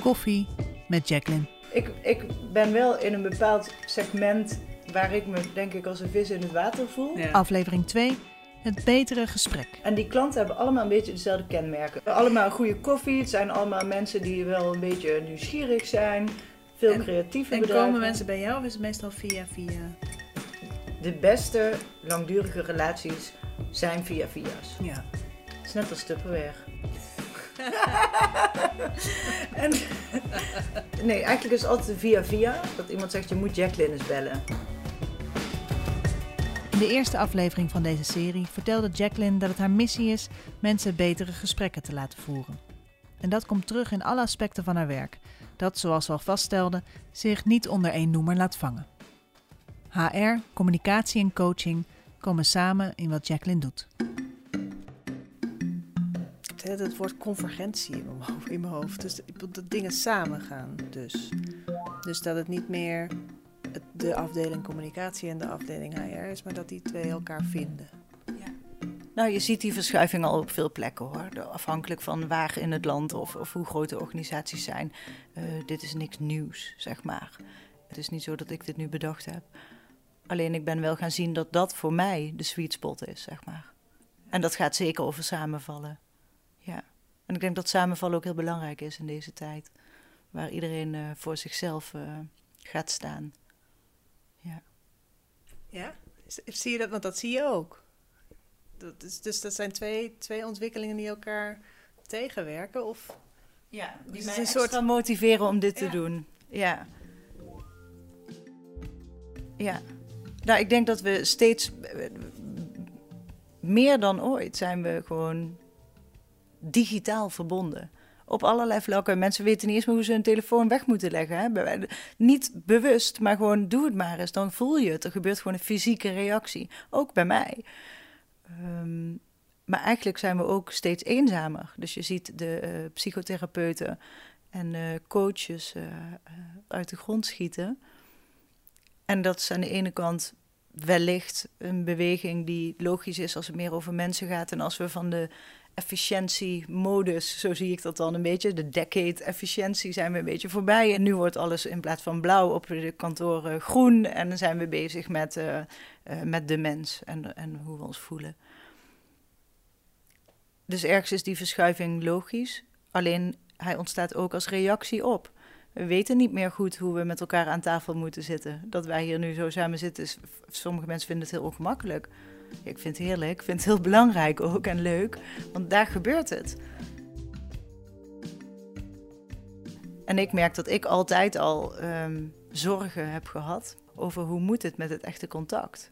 Koffie met Jacqueline. Ik, ik ben wel in een bepaald segment waar ik me denk ik als een vis in het water voel. Aflevering 2. Het betere gesprek. En die klanten hebben allemaal een beetje dezelfde kenmerken. Allemaal goede koffie. Het zijn allemaal mensen die wel een beetje nieuwsgierig zijn. Veel En- creatieve En bedrijven. komen mensen bij jou of is het meestal via via? De beste langdurige relaties zijn via via's. Ja. Het is net als Tupperware. en, nee, eigenlijk is het altijd via via. Dat iemand zegt, je moet Jacqueline eens bellen. In de eerste aflevering van deze serie vertelde Jacqueline dat het haar missie is mensen betere gesprekken te laten voeren. En dat komt terug in alle aspecten van haar werk, dat, zoals we al vaststelden, zich niet onder één noemer laat vangen. HR, communicatie en coaching komen samen in wat Jacqueline doet. Het woord convergentie in mijn hoofd. In mijn hoofd. Dus dat dingen samen gaan. Dus. dus dat het niet meer het- de afdeling communicatie en de afdeling HR is, maar dat die twee elkaar vinden. Nou, je ziet die verschuiving al op veel plekken hoor. De- Afhankelijk van waar in het land of, of hoe groot de organisaties zijn. Eh, dit is niks nieuws, zeg maar. Het is niet zo dat ik dit nu bedacht heb. Alleen ik ben wel gaan zien dat dat voor mij de sweet spot is, zeg maar. En dat gaat zeker over samenvallen. En ik denk dat samenvallen ook heel belangrijk is in deze tijd. Waar iedereen eh, voor zichzelf eh, gaat staan. Ja. Ja? Zie je dat? Want dat zie je ook. Dat is, dus dat zijn twee, twee ontwikkelingen die elkaar tegenwerken? Of Ja, die Dus mij het is een een soort motiveren om dit te doen. Ja. Ja. Nou, ik denk dat we steeds eh, meer dan ooit zijn we gewoon digitaal verbonden. Op allerlei vlakken. Mensen weten niet eens meer hoe ze hun telefoon weg moeten leggen. Hè? Niet bewust, maar gewoon doe het maar eens. Dan voel je het. Er gebeurt gewoon een fysieke reactie. Ook bij mij. Ehm, maar eigenlijk zijn we ook steeds eenzamer. Dus je ziet de eh, psychotherapeuten en eh, coaches eh, uit de grond schieten. En dat is aan de ene kant wellicht een beweging die logisch is als het meer over mensen gaat. En als we van de efficiëntiemodus, zo zie ik dat dan een beetje, de decade efficiëntie, zijn we een beetje voorbij. En nu wordt alles in plaats van blauw op de kantoren groen. En dan zijn we bezig met, eh, eh, met de mens en, en hoe we ons voelen. Dus ergens is die verschuiving logisch. Alleen hij ontstaat ook als reactie op. We weten niet meer goed hoe we met elkaar aan tafel moeten zitten. Dat wij hier nu zo samen zitten, is, sommige mensen vinden het heel ongemakkelijk. Ik vind het heerlijk, ik vind het heel belangrijk ook en leuk, want daar gebeurt het. En ik merk dat ik altijd al ehm, zorgen heb gehad over hoe moet het met het echte contact.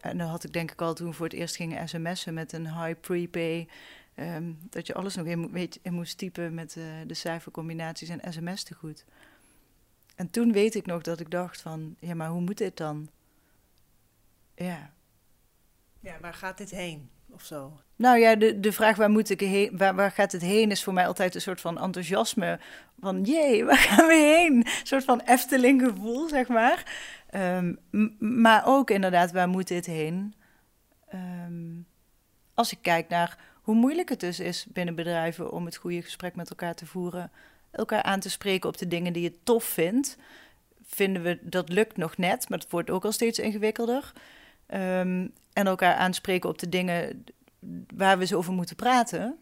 En dan had ik denk ik al toen voor het eerst ging sms'en met een high prepay. ehm, dat je alles nog in, weet, in moest typen met eh, de cijfercombinaties en sms te goed. En toen weet ik nog dat ik dacht van, ja, maar hoe moet dit dan? Ja. Ja, waar gaat dit heen? Of zo. Nou ja, de, de vraag waar, moet ik heen, waar, waar gaat het heen is voor mij altijd een soort van enthousiasme. Van jee, waar gaan we heen? Een soort van Efteling gevoel, zeg maar. Ehm, maar ook inderdaad, waar moet dit heen? Ehm, als ik kijk naar hoe moeilijk het dus is binnen bedrijven om het goede gesprek met elkaar te voeren, elkaar aan te spreken op de dingen die je tof vindt, vinden we dat lukt nog net, maar het wordt ook al steeds ingewikkelder. Ehm, en elkaar aanspreken op de dingen waar we eens over moeten praten,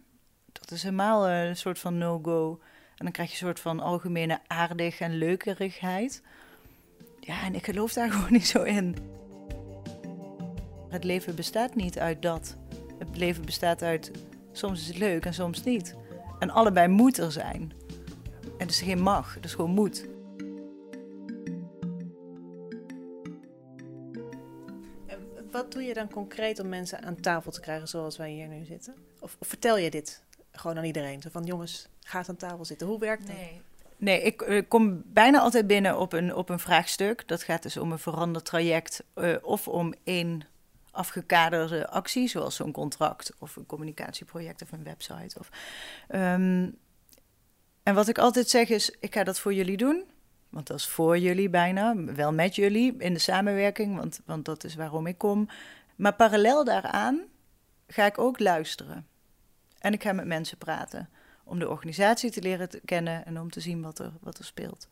dat is helemaal eh, een soort van no-go. En dan krijg je een soort van algemene aardig en leukerigheid. Ja, en ik geloof daar gewoon niet zo in. Het leven bestaat niet uit dat. Het leven bestaat uit soms is het leuk en soms niet. En allebei moet er zijn. En is geen mag, is gewoon moet. Wat doe je dan concreet om mensen aan tafel te krijgen zoals wij hier nu zitten? Of, of vertel je dit gewoon aan iedereen? Zo van jongens, ga aan tafel zitten. Hoe werkt dat? Nee. Nee, ik eh, kom bijna altijd binnen op een, op een vraagstuk. Dat gaat dus om een veranderd traject eh, of om één afgekaderde actie, zoals zo'n contract of een communicatieproject of een website. Of, Ehm, en wat ik altijd zeg is, ik ga dat voor jullie doen. Want dat is voor jullie bijna, wel met jullie in de samenwerking, want, want dat is waarom ik kom. Maar parallel daaraan ga ik ook luisteren. En ik ga met mensen praten om de organisatie te leren kennen en om te zien wat er, wat er speelt.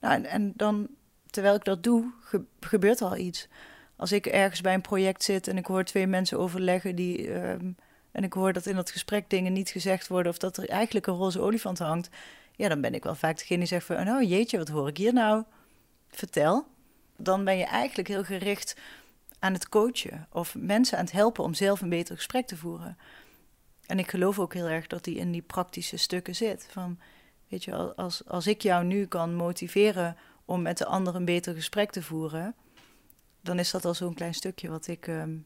Nou, en, en dan, terwijl ik dat doe, gebeurt er al iets. Als ik ergens bij een project zit en ik hoor twee mensen overleggen die. Ehm, en ik hoor dat in dat gesprek dingen niet gezegd worden of dat er eigenlijk een roze olifant hangt. Ja, dan ben ik wel vaak degene die zegt van, oh jeetje, wat hoor ik hier nou? Vertel. Dan ben je eigenlijk heel gericht aan het coachen of mensen aan het helpen om zelf een beter gesprek te voeren. En ik geloof ook heel erg dat die in die praktische stukken zit. Van, weet je, als, als ik jou nu kan motiveren om met de ander een beter gesprek te voeren, dan is dat al zo'n klein stukje wat ik ehm,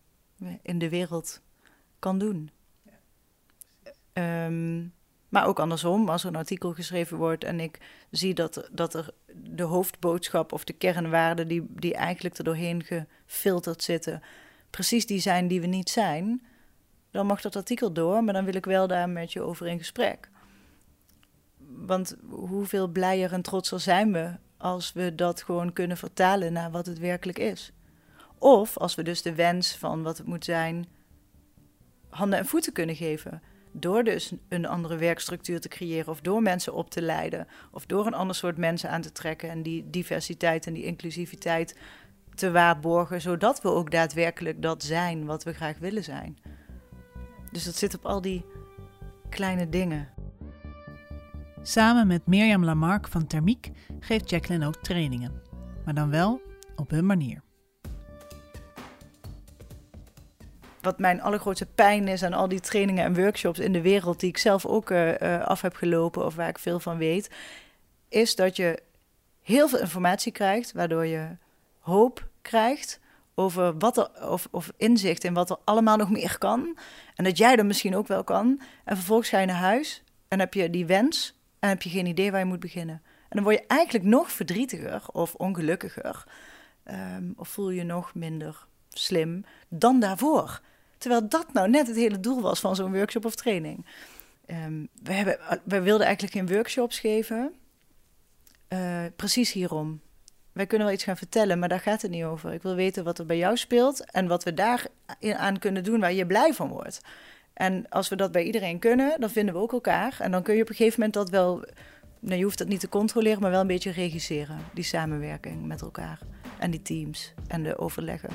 in de wereld kan doen. Ehm, maar ook andersom, als er een artikel geschreven wordt en ik zie dat, dat er de hoofdboodschap of de kernwaarden die, die eigenlijk er doorheen gefilterd zitten, precies die zijn die we niet zijn, dan mag dat artikel door, maar dan wil ik wel daar met je over in gesprek. Want hoeveel blijer en trotser zijn we als we dat gewoon kunnen vertalen naar wat het werkelijk is? Of als we dus de wens van wat het moet zijn handen en voeten kunnen geven. Door dus een andere werkstructuur te creëren, of door mensen op te leiden, of door een ander soort mensen aan te trekken en die diversiteit en die inclusiviteit te waarborgen, zodat we ook daadwerkelijk dat zijn wat we graag willen zijn. Dus dat zit op al die kleine dingen. Samen met Mirjam Lamarck van Thermiek geeft Jacqueline ook trainingen, maar dan wel op hun manier. Wat mijn allergrootste pijn is aan al die trainingen en workshops in de wereld, die ik zelf ook uh, af heb gelopen of waar ik veel van weet, is dat je heel veel informatie krijgt, waardoor je hoop krijgt over wat er, of, of inzicht in wat er allemaal nog meer kan. En dat jij dat misschien ook wel kan. En vervolgens ga je naar huis en heb je die wens en heb je geen idee waar je moet beginnen. En dan word je eigenlijk nog verdrietiger of ongelukkiger. Um, of voel je nog minder slim dan daarvoor. Terwijl dat nou net het hele doel was van zo'n workshop of training. Um, we, hebben, we wilden eigenlijk geen workshops geven. Uh, precies hierom. Wij kunnen wel iets gaan vertellen, maar daar gaat het niet over. Ik wil weten wat er bij jou speelt en wat we daar aan kunnen doen waar je blij van wordt. En als we dat bij iedereen kunnen, dan vinden we ook elkaar. En dan kun je op een gegeven moment dat wel. Nou, je hoeft dat niet te controleren, maar wel een beetje regisseren. Die samenwerking met elkaar. En die teams en de overleggen.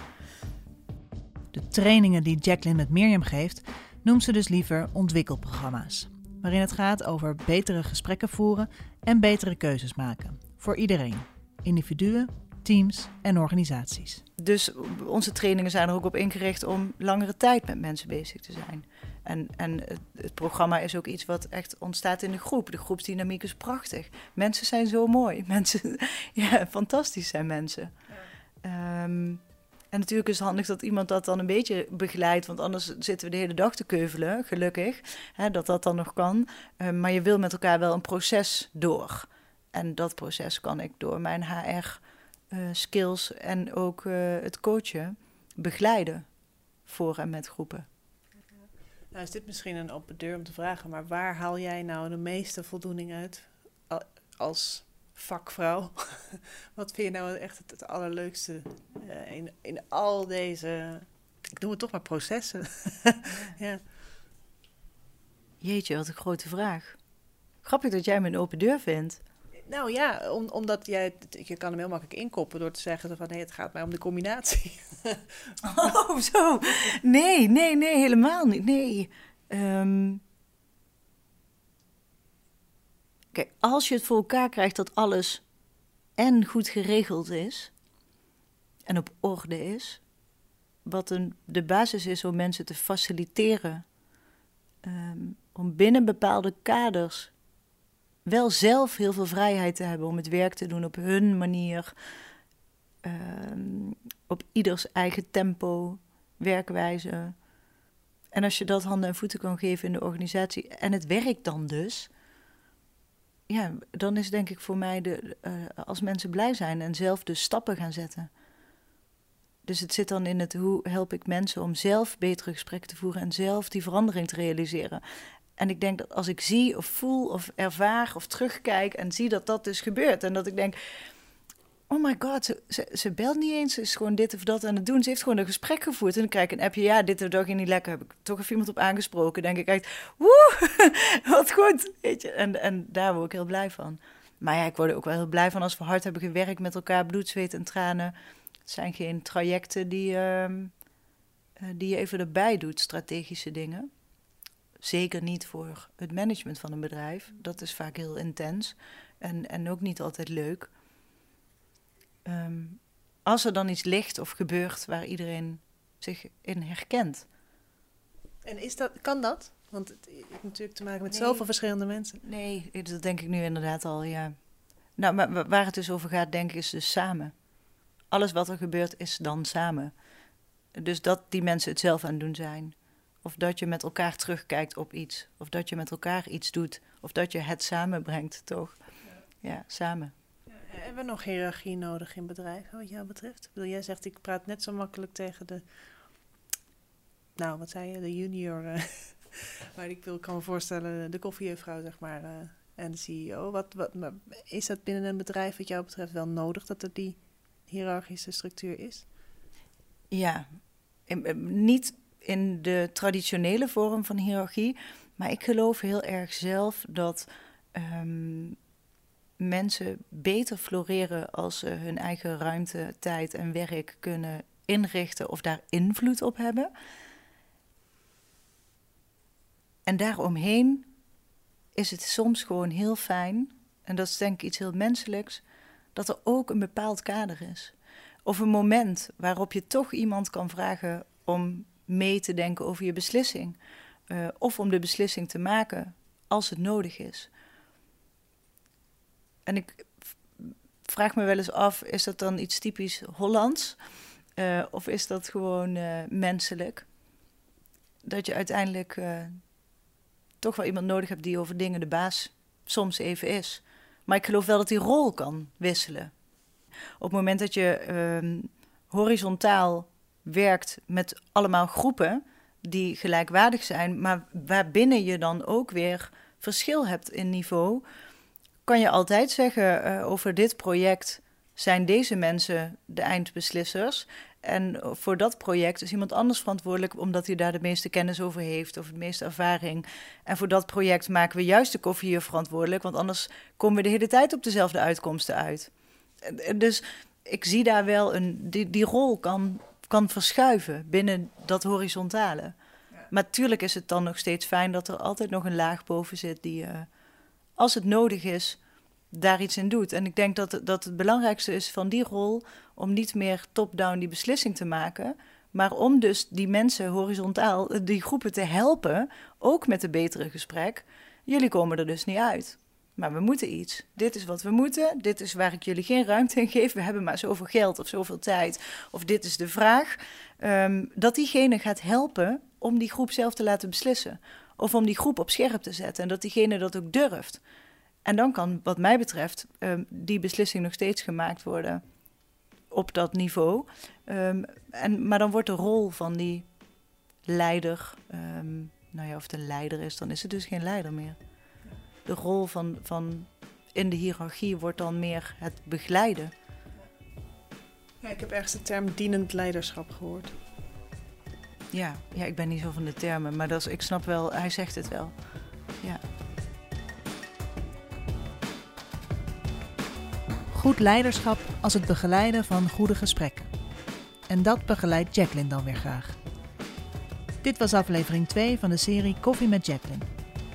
De trainingen die Jacqueline met Mirjam geeft, noemt ze dus liever ontwikkelprogramma's. Waarin het gaat over betere gesprekken voeren en betere keuzes maken. Voor iedereen. Individuen, teams en organisaties. Dus onze trainingen zijn er ook op ingericht om langere tijd met mensen bezig te zijn. En, en het, het, programma is ook iets wat echt ontstaat in de groep. De groepsdynamiek is prachtig. Mensen zijn zo mooi. Mensen, ja, fantastisch zijn mensen. Ja. En natuurlijk is het handig dat iemand dat dan een beetje begeleidt, want anders zitten we de hele dag te keuvelen, gelukkig, hè, dat dat dan nog kan. Uh, maar je wil met elkaar wel een proces door. En dat proces kan ik door mijn HR-skills eh, en ook uh, het coachen begeleiden voor en met groepen. Nou is dit misschien een open deur om te vragen, maar waar haal jij nou de meeste voldoening uit als vakvrouw. Wat vind je nou echt het, allerleukste uh, in, in al deze, ik noem het toch maar processen? ja. Jeetje, wat een grote vraag. Grappig dat jij me een open deur vindt. Nou ja, om, omdat jij, je kan hem heel makkelijk inkoppen door te zeggen van nee, het gaat mij om de combinatie. oh, zo. Nee, nee, nee, helemaal niet. Nee. Um, Kijk, als je het voor elkaar krijgt dat alles en goed geregeld is en op orde is, wat een, de basis is om mensen te faciliteren, ehm, om binnen bepaalde kaders wel zelf heel veel vrijheid te hebben om het werk te doen op hun manier, um, op ieders eigen tempo, werkwijze. En als je dat handen en voeten kan geven in de organisatie en het werkt dan dus, ja, dan is denk ik voor mij de, uh, als mensen blij zijn en zelf de stappen gaan zetten. Dus het zit dan in het hoe help ik mensen om zelf betere gesprekken te voeren en zelf die verandering te realiseren. En ik denk dat als ik zie of voel of ervaar of terugkijk en zie dat dat dus gebeurt en dat ik denk, oh my god, ze, ze, belt niet eens. Ze is gewoon dit of dat aan het doen. Ze heeft gewoon een gesprek gevoerd. En dan krijg ik een appje, ja, dit of dat ging niet lekker. Heb ik toch even iemand op aangesproken. Denk ik echt, woe, wat goed. Weet je? En, en daar word ik heel blij van. Maar ja, ik word er ook wel heel blij van als we hard hebben gewerkt met elkaar. Bloed, zweet en tranen. Het zijn geen trajecten die, ehm, eh, die je even erbij doet, strategische dingen. Zeker niet voor het management van een bedrijf. Dat is vaak heel intens en, en ook niet altijd leuk. Ehm, als er dan iets ligt of gebeurt waar iedereen zich in herkent. En is dat, kan dat? Want het heeft natuurlijk te maken met Nee. zoveel verschillende mensen. Nee, dat denk ik nu inderdaad al, ja. Nou, maar wa- waar het dus over gaat, denk ik, is dus samen. Alles wat er gebeurt, is dan samen. Dus dat die mensen het zelf aan het doen zijn. Of dat je met elkaar terugkijkt op iets. Of dat je met elkaar iets doet. Of dat je het samenbrengt, toch? Ja, samen. Hebben we nog hiërarchie nodig in bedrijven, wat jou betreft? Bedoel, jij zegt, ik praat net zo makkelijk tegen de... Nou, wat zei je? De junior. eh, maar ik wil, kan me voorstellen, de koffiejuffrouw, zeg maar, eh, en de CEO. Wat, wat, maar is dat binnen een bedrijf, wat jou betreft, wel nodig dat er die hiërarchische structuur is? Ja, eh, niet in de traditionele vorm van hiërarchie, maar ik geloof heel erg zelf dat ehm, mensen beter floreren als ze hun eigen ruimte, tijd en werk kunnen inrichten of daar invloed op hebben. En daaromheen is het soms gewoon heel fijn, en dat is denk ik iets heel menselijks, dat er ook een bepaald kader is. Of een moment waarop je toch iemand kan vragen om mee te denken over je beslissing. Eh, of om de beslissing te maken als het nodig is. En ik vraag me wel eens af, is dat dan iets typisch Hollands? Eh, of is dat gewoon eh, menselijk? Dat je uiteindelijk toch wel iemand nodig hebt die over dingen de baas soms even is. Maar ik geloof wel dat die rol kan wisselen. Op het moment dat je ehm, horizontaal werkt met allemaal groepen die gelijkwaardig zijn, maar waarbinnen je dan ook weer verschil hebt in niveau, kan je altijd zeggen eh, over dit project zijn deze mensen de eindbeslissers. En voor dat project is iemand anders verantwoordelijk omdat hij daar de meeste kennis over heeft of de meeste ervaring. En voor dat project maken we juist de koffiejuf verantwoordelijk, want anders komen we de hele tijd op dezelfde uitkomsten uit. Dus ik zie daar wel een. Die, die rol kan, kan verschuiven binnen dat horizontale. Maar tuurlijk is het dan nog steeds fijn dat er altijd nog een laag boven zit die, eh, als het nodig is, daar iets in doet. En ik denk dat, dat het belangrijkste is van die rol om niet meer top-down die beslissing te maken, maar om dus die mensen horizontaal, eh, die groepen te helpen, ook met een betere gesprek. Jullie komen er dus niet uit. Maar we moeten iets. Dit is wat we moeten. Dit is waar ik jullie geen ruimte in geef. We hebben maar zoveel geld of zoveel tijd. Of dit is de vraag. Ehm, dat diegene gaat helpen om die groep zelf te laten beslissen. Of om die groep op scherp te zetten. En dat diegene dat ook durft. En dan kan, wat mij betreft, ehm, die beslissing nog steeds gemaakt worden op dat niveau. Ehm, en, maar dan wordt de rol van die leider, ehm, nou ja, of het een leider is, dan is het dus geen leider meer. De rol van, van in de hiërarchie wordt dan meer het begeleiden. Ja, ik heb ergens de term dienend leiderschap gehoord. Ja, ja, ik ben niet zo van de termen, maar dat is, ik snap wel, hij zegt het wel. Goed leiderschap als het begeleiden van goede gesprekken. En dat begeleidt Jacqueline dan weer graag. Dit was aflevering 2 van de serie Koffie met Jacqueline.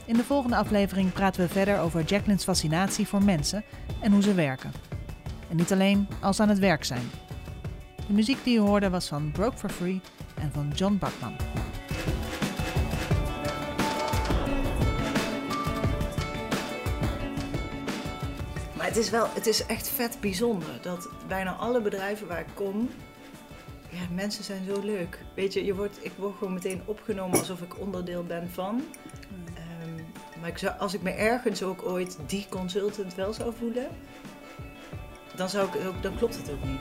In de volgende aflevering praten we verder over Jacqueline's fascinatie voor mensen en hoe ze werken. En niet alleen als ze aan het werk zijn. De muziek die je hoorde was van Broke for Free en van John Bakman. Het is wel, het is echt vet bijzonder dat bijna alle bedrijven waar ik kom, ja, mensen zijn zo leuk. Weet je, je wordt, ik word gewoon meteen opgenomen alsof ik onderdeel ben van. Ehm, maar ik zou, als ik me ergens ook ooit die consultant wel zou voelen, dan, zou ik, dan klopt het ook niet.